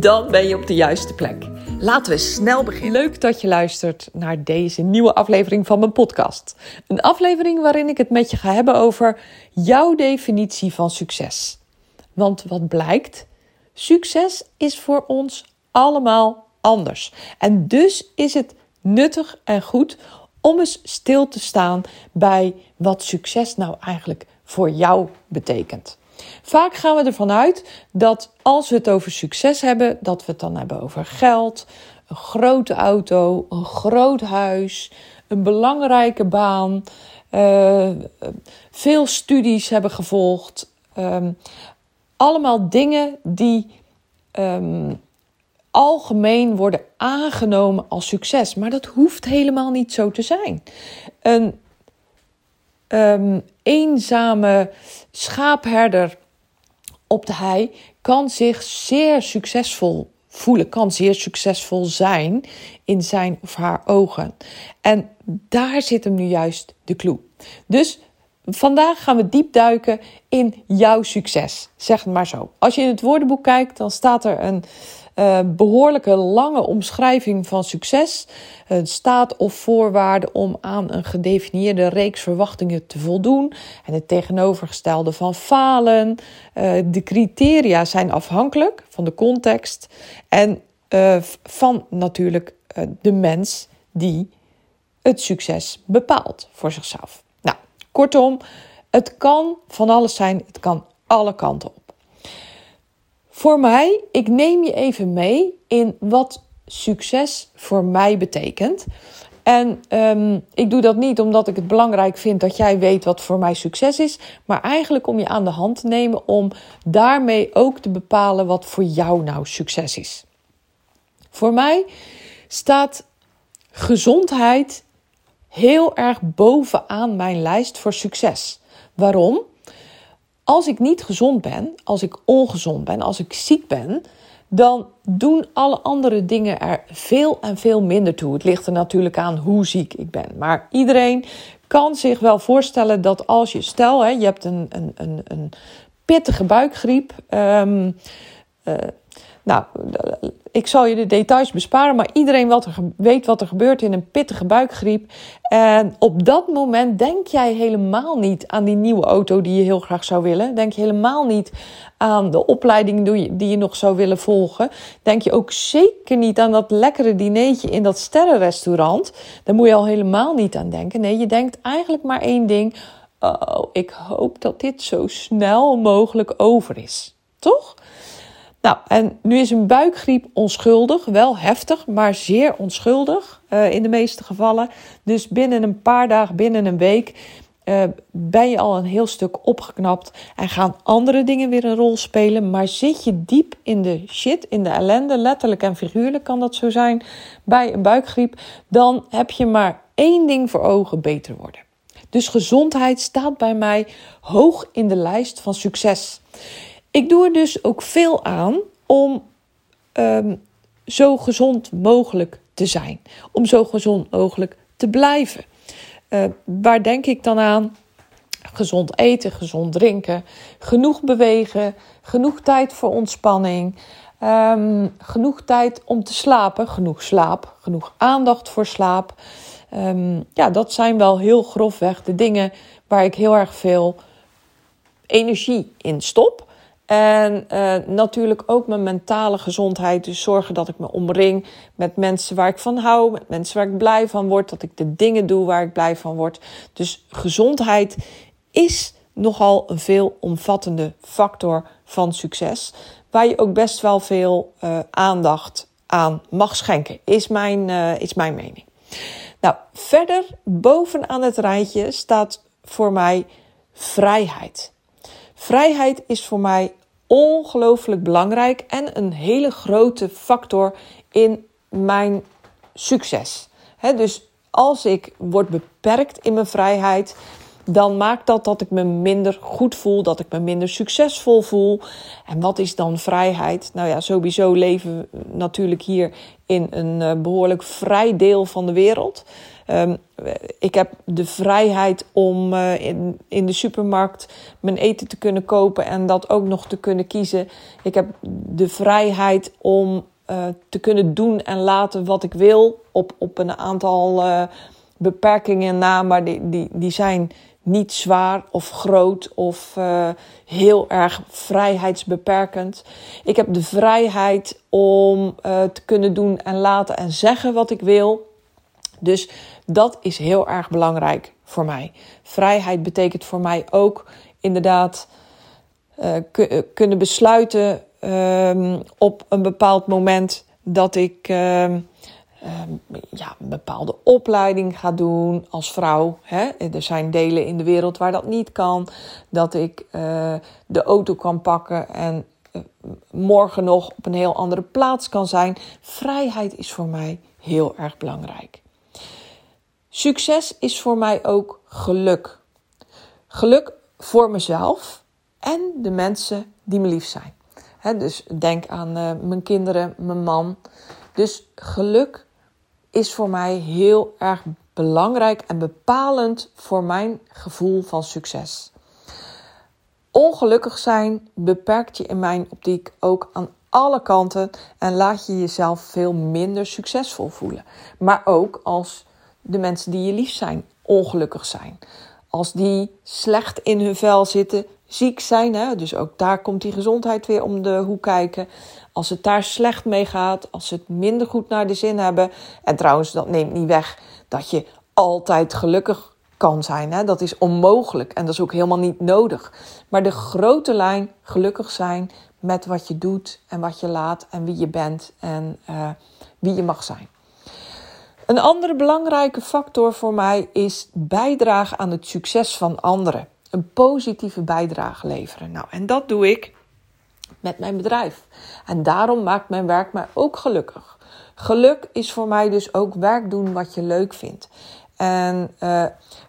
Dan ben je op de juiste plek. Laten we snel beginnen. Leuk dat je luistert naar deze nieuwe aflevering van mijn podcast. Een aflevering waarin ik het met je ga hebben over jouw definitie van succes. Want wat blijkt? Succes is voor ons allemaal anders. En dus is het nuttig en goed om eens stil te staan bij wat succes nou eigenlijk voor jou betekent. Vaak gaan we ervan uit dat als we het over succes hebben, dat we het dan hebben over geld, een grote auto, een groot huis, een belangrijke baan, uh, veel studies hebben gevolgd. Um, allemaal dingen die um, algemeen worden aangenomen als succes. Maar dat hoeft helemaal niet zo te zijn. Een um, eenzame schaapherder op de hei kan zich zeer succesvol voelen, kan zeer succesvol zijn in zijn of haar ogen. En daar zit hem nu juist de clue. Dus vandaag gaan we diep duiken in jouw succes. Zeg het maar zo. Als je in het woordenboek kijkt, dan staat er een uh, behoorlijke lange omschrijving van succes. Het staat of voorwaarde om aan een gedefinieerde reeks verwachtingen te voldoen. En het tegenovergestelde van falen. Uh, de criteria zijn afhankelijk van de context en uh, van natuurlijk de mens die het succes bepaalt voor zichzelf. Kortom, het kan van alles zijn, het kan alle kanten op. Voor mij, ik neem je even mee in wat succes voor mij betekent. En um, ik doe dat niet omdat ik het belangrijk vind dat jij weet wat voor mij succes is, maar eigenlijk om je aan de hand te nemen om daarmee ook te bepalen wat voor jou nou succes is. Voor mij staat gezondheid heel erg bovenaan mijn lijst voor succes. Waarom? Als ik niet gezond ben, als ik ongezond ben, als ik ziek ben, dan doen alle andere dingen er veel en veel minder toe. Het ligt er natuurlijk aan hoe ziek ik ben. Maar iedereen kan zich wel voorstellen dat als je, stel hè, je hebt een, een, een, een pittige buikgriep. Um, nou, ik zal je de details besparen, maar iedereen wat weet wat er gebeurt in een pittige buikgriep. En op dat moment denk jij helemaal niet aan die nieuwe auto die je heel graag zou willen. Denk je helemaal niet aan de opleiding die je nog zou willen volgen. Denk je ook zeker niet aan dat lekkere dinertje in dat sterrenrestaurant. Daar moet je al helemaal niet aan denken. Nee, je denkt eigenlijk maar één ding. Oh, ik hoop dat dit zo snel mogelijk over is. Toch? Nou, en nu is een buikgriep onschuldig, wel heftig, maar zeer onschuldig uh, in de meeste gevallen. Dus binnen een paar dagen, binnen een week, uh, ben je al een heel stuk opgeknapt en gaan andere dingen weer een rol spelen. Maar zit je diep in de shit, in de ellende, letterlijk en figuurlijk kan dat zo zijn, bij een buikgriep, dan heb je maar één ding voor ogen: beter worden. Dus gezondheid staat bij mij hoog in de lijst van succes. Ik doe er dus ook veel aan om um, zo gezond mogelijk te zijn. Om zo gezond mogelijk te blijven. Uh, waar denk ik dan aan? Gezond eten, gezond drinken, genoeg bewegen, genoeg tijd voor ontspanning, um, genoeg tijd om te slapen, genoeg slaap, genoeg aandacht voor slaap. Ja, dat zijn wel heel grofweg de dingen waar ik heel erg veel energie in stop. En uh, natuurlijk ook mijn mentale gezondheid. Dus zorgen dat ik me omring met mensen waar ik van hou, met mensen waar ik blij van word, dat ik de dingen doe waar ik blij van word. Dus gezondheid is nogal een veelomvattende factor van succes, waar je ook best wel veel uh, aandacht aan mag schenken, is mijn, uh, is mijn mening. Nou, verder bovenaan het rijtje staat voor mij vrijheid. Vrijheid is voor mij ongelooflijk belangrijk en een hele grote factor in mijn succes. dus als ik word beperkt in mijn vrijheid, dan maakt dat dat ik me minder goed voel, dat ik me minder succesvol voel. En wat is dan vrijheid? Nou ja, sowieso leven we natuurlijk hier in een eh, behoorlijk vrij deel van de wereld. Um, ik heb de vrijheid om uh, in, in de supermarkt mijn eten te kunnen kopen en dat ook nog te kunnen kiezen. Ik heb de vrijheid om uh, te kunnen doen en laten wat ik wil op, op een aantal uh, beperkingen na, maar die, die, die zijn niet zwaar of groot of heel erg vrijheidsbeperkend. Ik heb de vrijheid om te kunnen doen en laten en zeggen wat ik wil. Dus dat is heel erg belangrijk voor mij. Vrijheid betekent voor mij ook inderdaad uh, kunnen besluiten um, op een bepaald moment dat ik um, ja, een bepaalde opleiding ga doen als vrouw. Hè? Er zijn delen in de wereld waar dat niet kan. Dat ik uh, de auto kan pakken en morgen nog op een heel andere plaats kan zijn. Vrijheid is voor mij heel erg belangrijk. Succes is voor mij ook geluk. Geluk voor mezelf en de mensen die me lief zijn. dus denk aan uh, mijn kinderen, mijn man. Dus geluk is voor mij heel erg belangrijk en bepalend voor mijn gevoel van succes. Ongelukkig zijn beperkt je in mijn optiek ook aan alle kanten en laat je jezelf veel minder succesvol voelen. Maar ook als de mensen die je lief zijn ongelukkig zijn. Als die slecht in hun vel zitten, ziek zijn, hè, dus ook daar komt die gezondheid weer om de hoek kijken. Als het daar slecht mee gaat, als ze het minder goed naar de zin hebben. En trouwens, dat neemt niet weg dat je altijd gelukkig kan zijn. Hè? Dat is onmogelijk en dat is ook helemaal niet nodig. Maar de grote lijn, gelukkig zijn met wat je doet en wat je laat en wie je bent en uh, wie je mag zijn. Een andere belangrijke factor voor mij is bijdragen aan het succes van anderen. Een positieve bijdrage leveren. Nou, en dat doe ik met mijn bedrijf. En daarom maakt mijn werk mij ook gelukkig. Geluk is voor mij dus ook werk doen wat je leuk vindt. En uh,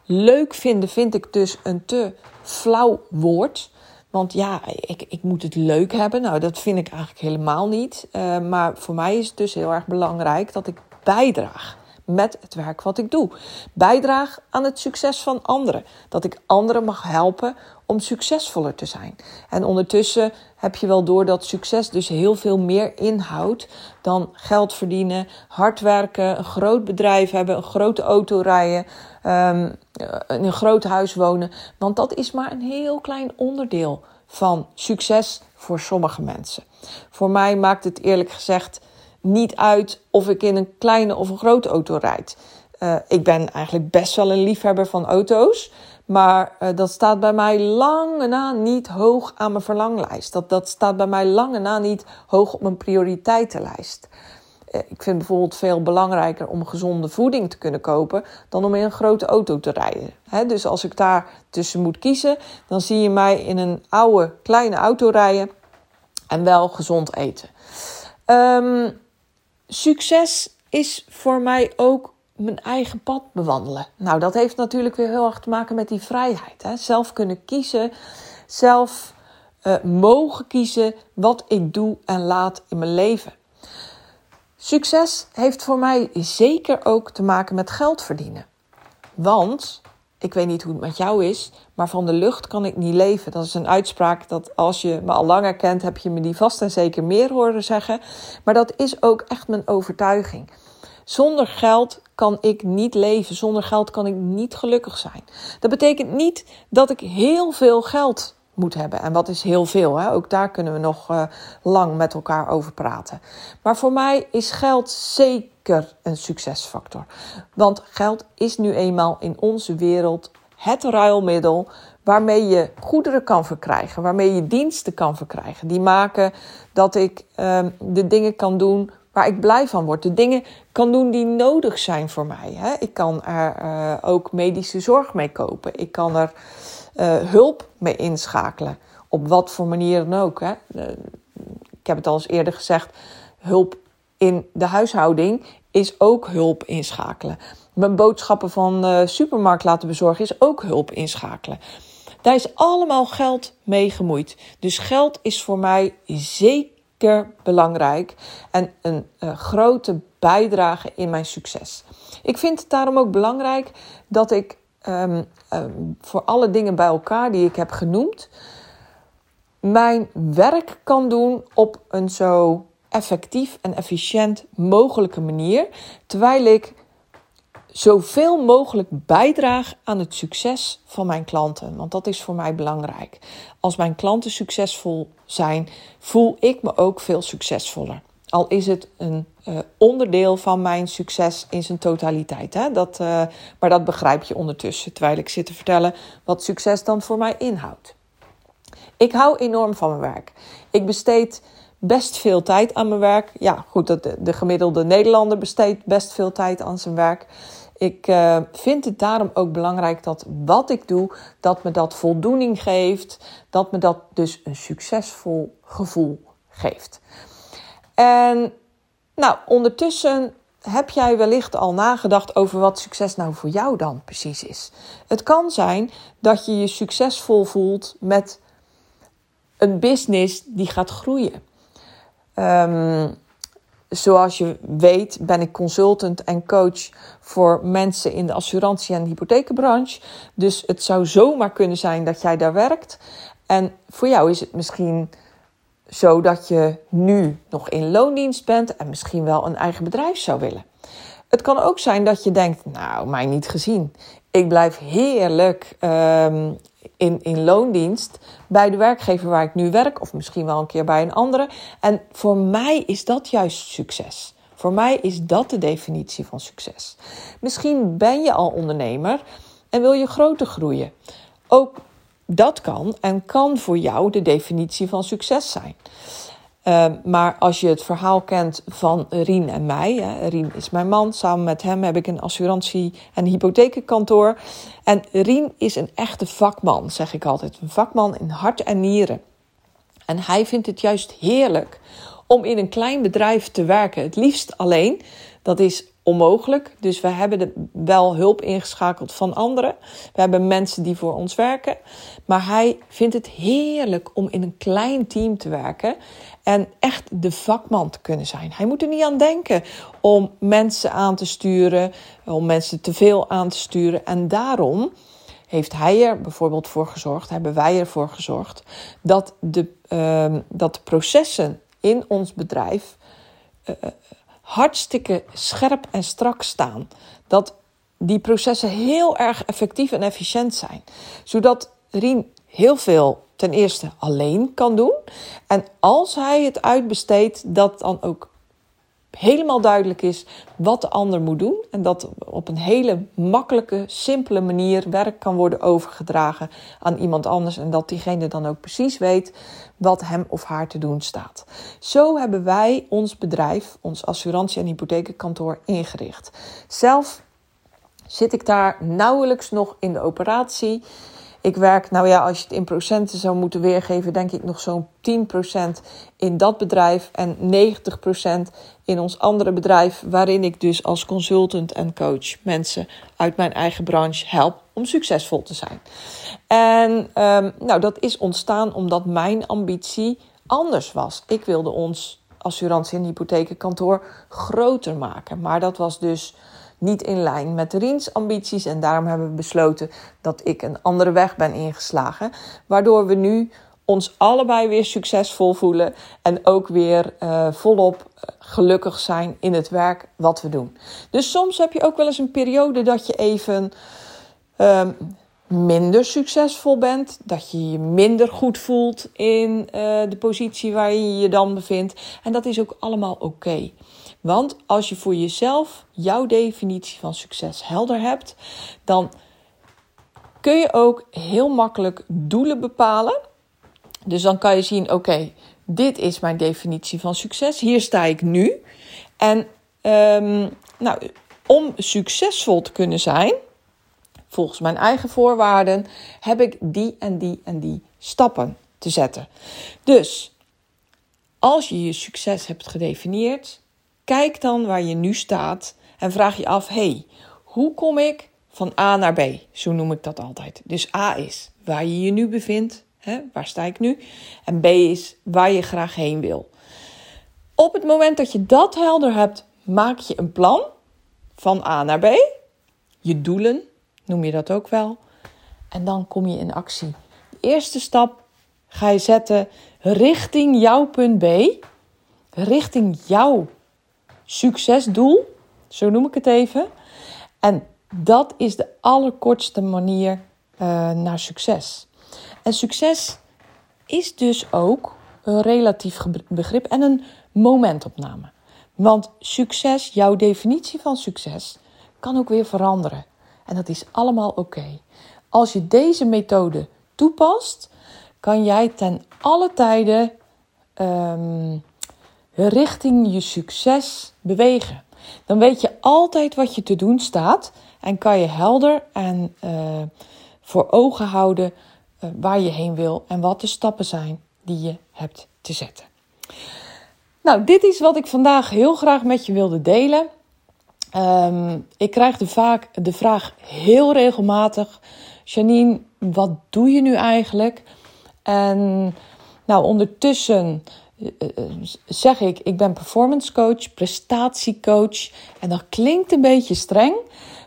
leuk vinden vind ik dus een te flauw woord. Want ja, ik, ik moet het leuk hebben. Nou, dat vind ik eigenlijk helemaal niet. Uh, maar voor mij is het dus heel erg belangrijk dat ik bijdraag met het werk wat ik doe. Bijdraag aan het succes van anderen. Dat ik anderen mag helpen om succesvoller te zijn. En ondertussen heb je wel door dat succes dus heel veel meer inhoudt dan geld verdienen, hard werken, een groot bedrijf hebben, een grote auto rijden, um, in een groot huis wonen. Want dat is maar een heel klein onderdeel van succes voor sommige mensen. Voor mij maakt het eerlijk gezegd niet uit of ik in een kleine of een grote auto rijd. Uh, ik ben eigenlijk best wel een liefhebber van auto's. Maar uh, dat staat bij mij lange na niet hoog aan mijn verlanglijst. Dat, dat staat bij mij lange na niet hoog op mijn prioriteitenlijst. Uh, ik vind bijvoorbeeld veel belangrijker om gezonde voeding te kunnen kopen dan om in een grote auto te rijden. Dus als ik daar tussen moet kiezen, dan zie je mij in een oude kleine auto rijden en wel gezond eten. Um, succes is voor mij ook mijn eigen pad bewandelen. Nou, dat heeft natuurlijk weer heel erg te maken met die vrijheid. Hè? Zelf kunnen kiezen, zelf uh, mogen kiezen wat ik doe en laat in mijn leven. Succes heeft voor mij zeker ook te maken met geld verdienen. Want ik weet niet hoe het met jou is, maar van de lucht kan ik niet leven. Dat is een uitspraak dat als je me al langer kent, heb je me die vast en zeker meer horen zeggen. Maar dat is ook echt mijn overtuiging. Zonder geld kan ik niet leven. Zonder geld kan ik niet gelukkig zijn. Dat betekent niet dat ik heel veel geld moet hebben. En wat is heel veel? Hè? Ook daar kunnen we nog uh, lang met elkaar over praten. Maar voor mij is geld zeker een succesfactor. Want geld is nu eenmaal in onze wereld het ruilmiddel waarmee je goederen kan verkrijgen, waarmee je diensten kan verkrijgen. Die maken dat ik uh, de dingen kan doen waar ik blij van word. De dingen kan doen die nodig zijn voor mij. Hè? Ik kan er uh, ook medische zorg mee kopen. Ik kan er uh, hulp mee inschakelen op wat voor manier dan ook. Hè. Ik heb het al eens eerder gezegd, hulp in de huishouding is ook hulp inschakelen. Mijn boodschappen van de supermarkt laten bezorgen is ook hulp inschakelen. Daar is allemaal geld mee gemoeid. Dus geld is voor mij zeker belangrijk en een uh, grote bijdrage in mijn succes. Ik vind het daarom ook belangrijk dat ik um, um, voor alle dingen bij elkaar die ik heb genoemd, mijn werk kan doen op een zo effectief en efficiënt mogelijke manier, terwijl ik zoveel mogelijk bijdraag aan het succes van mijn klanten. Want dat is voor mij belangrijk. Als mijn klanten succesvol zijn, voel ik me ook veel succesvoller. Al is het een uh, onderdeel van mijn succes in zijn totaliteit. Hè? Dat, uh, maar dat begrijp je ondertussen, terwijl ik zit te vertellen wat succes dan voor mij inhoudt. Ik hou enorm van mijn werk. Ik besteed best veel tijd aan mijn werk. Ja, goed, de, de gemiddelde Nederlander besteedt best veel tijd aan zijn werk. Ik uh, vind het daarom ook belangrijk dat wat ik doe, dat me dat voldoening geeft, dat me dat dus een succesvol gevoel geeft. En nou, ondertussen heb jij wellicht al nagedacht over wat succes nou voor jou dan precies is. Het kan zijn dat je je succesvol voelt met een business die gaat groeien. Um, zoals je weet ben ik consultant en coach voor mensen in de assurantie- en hypotheekbranche. Dus het zou zomaar kunnen zijn dat jij daar werkt. En voor jou is het misschien zo dat je nu nog in loondienst bent en misschien wel een eigen bedrijf zou willen. Het kan ook zijn dat je denkt, nou, mij niet gezien. Ik blijf heerlijk um, in, in loondienst bij de werkgever waar ik nu werk, of misschien wel een keer bij een andere. En voor mij is dat juist succes. Voor mij is dat de definitie van succes. Misschien ben je al ondernemer en wil je groter groeien. Ook dat kan en kan voor jou de definitie van succes zijn. Uh, maar als je het verhaal kent van Rien en mij, hè, Rien is mijn man, samen met hem heb ik een assurantie- en hypotheekkantoor. En Rien is een echte vakman, zeg ik altijd. Een vakman in hart en nieren. En hij vindt het juist heerlijk om in een klein bedrijf te werken. Het liefst alleen. Dat is onmogelijk. Dus we hebben wel hulp ingeschakeld van anderen. We hebben mensen die voor ons werken. Maar hij vindt het heerlijk om in een klein team te werken. En echt de vakman te kunnen zijn. Hij moet er niet aan denken om mensen aan te sturen. Om mensen te veel aan te sturen. En daarom heeft hij er bijvoorbeeld voor gezorgd, hebben wij ervoor gezorgd, dat de, uh, dat processen in ons bedrijf uh, hartstikke scherp en strak staan. Dat die processen heel erg effectief en efficiënt zijn. Zodat Rien heel veel ten eerste alleen kan doen. En als hij het uitbesteedt, dat dan ook helemaal duidelijk is wat de ander moet doen. En dat op een hele makkelijke, simpele manier werk kan worden overgedragen aan iemand anders. En dat diegene dan ook precies weet wat hem of haar te doen staat. Zo hebben wij ons bedrijf, ons assurantie- en hypotheekkantoor ingericht. Zelf zit ik daar nauwelijks nog in de operatie. Ik werk, nou ja, als je het in procenten zou moeten weergeven, denk ik nog zo'n 10% in dat bedrijf en 90% in ons andere bedrijf, waarin ik dus als consultant en coach mensen uit mijn eigen branche help om succesvol te zijn. En um, nou, dat is ontstaan omdat mijn ambitie anders was. Ik wilde ons assurantie- en hypotheekkantoor groter maken, maar dat was dus niet in lijn met Riens ambities. En daarom hebben we besloten dat ik een andere weg ben ingeslagen. Waardoor we nu ons allebei weer succesvol voelen. En ook weer uh, volop eh, gelukkig zijn in het werk wat we doen. Dus soms heb je ook wel eens een periode dat je even. Um, minder succesvol bent, dat je je minder goed voelt in uh, de positie waar je je dan bevindt. En dat is ook allemaal oké. Want als je voor jezelf jouw definitie van succes helder hebt, dan kun je ook heel makkelijk doelen bepalen. Dus dan kan je zien: oké, dit is mijn definitie van succes. Hier sta ik nu. En um, nou, om succesvol te kunnen zijn, volgens mijn eigen voorwaarden, heb ik die en die en die stappen te zetten. Dus als je je succes hebt gedefinieerd, kijk dan waar je nu staat en vraag je af: hey, hoe kom ik van A naar B? Zo noem ik dat altijd. Dus A is waar je je nu bevindt, hè, waar sta ik nu? En B is waar je graag heen wil. Op het moment dat je dat helder hebt, maak je een plan van A naar B. Je doelen, noem je dat ook wel. En dan kom je in actie. De eerste stap ga je zetten richting jouw punt B, richting jouw succesdoel, zo noem ik het even. En dat is de allerkortste manier uh, naar succes. En succes is dus ook een relatief begrip en een momentopname. Want succes, jouw definitie van succes, kan ook weer veranderen. En dat is allemaal oké. Als je deze methode toepast, kan jij ten alle tijden um, richting je succes bewegen. Dan weet je altijd wat je te doen staat en kan je helder en uh, voor ogen houden uh, waar je heen wil en wat de stappen zijn die je hebt te zetten. Nou, dit is wat ik vandaag heel graag met je wilde delen. Um, ik krijg de, vaak de vraag heel regelmatig: Janine, wat doe je nu eigenlijk? En nou, ondertussen zeg ik: ik ben performance coach, prestatiecoach. En dat klinkt een beetje streng,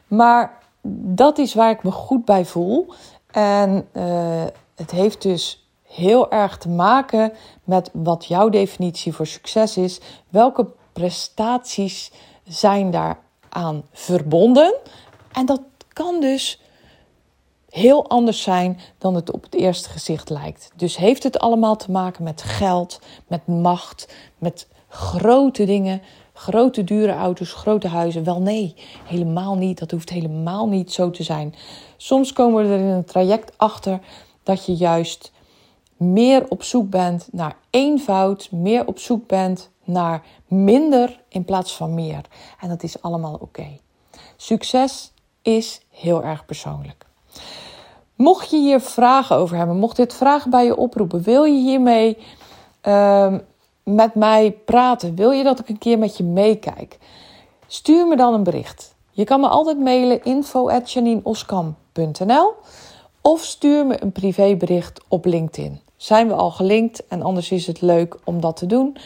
maar dat is waar ik me goed bij voel. En uh, het heeft dus heel erg te maken met wat jouw definitie voor succes is. Welke prestaties zijn daaraan verbonden? En dat kan dus heel anders zijn dan het op het eerste gezicht lijkt. Dus heeft het allemaal te maken met geld, met macht, met grote dingen, grote dure auto's, grote huizen? Wel nee, helemaal niet. Dat hoeft helemaal niet zo te zijn. Soms komen we er in een traject achter dat je juist meer op zoek bent naar eenvoud, meer op zoek bent naar minder in plaats van meer. En dat is allemaal oké. Succes is heel erg persoonlijk. Mocht je hier vragen over hebben, mocht dit vragen bij je oproepen, wil je hiermee uh, met mij praten, wil je dat ik een keer met je meekijk, stuur me dan een bericht. Je kan me altijd mailen info@janineoskam.nl of stuur me een privébericht op LinkedIn zijn we al gelinkt en anders is het leuk om dat te doen.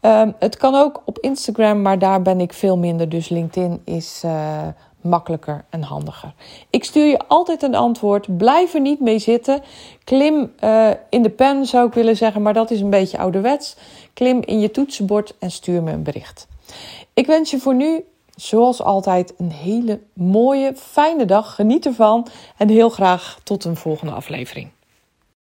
Um, het kan ook op Instagram, maar daar ben ik veel minder. Dus LinkedIn is uh, makkelijker en handiger. Ik stuur je altijd een antwoord. Blijf er niet mee zitten. Klim uh, in de pen zou ik willen zeggen, maar dat is een beetje ouderwets. Klim in je toetsenbord en stuur me een bericht. Ik wens je voor nu, zoals altijd, een hele mooie, fijne dag. Geniet ervan en heel graag tot een volgende aflevering.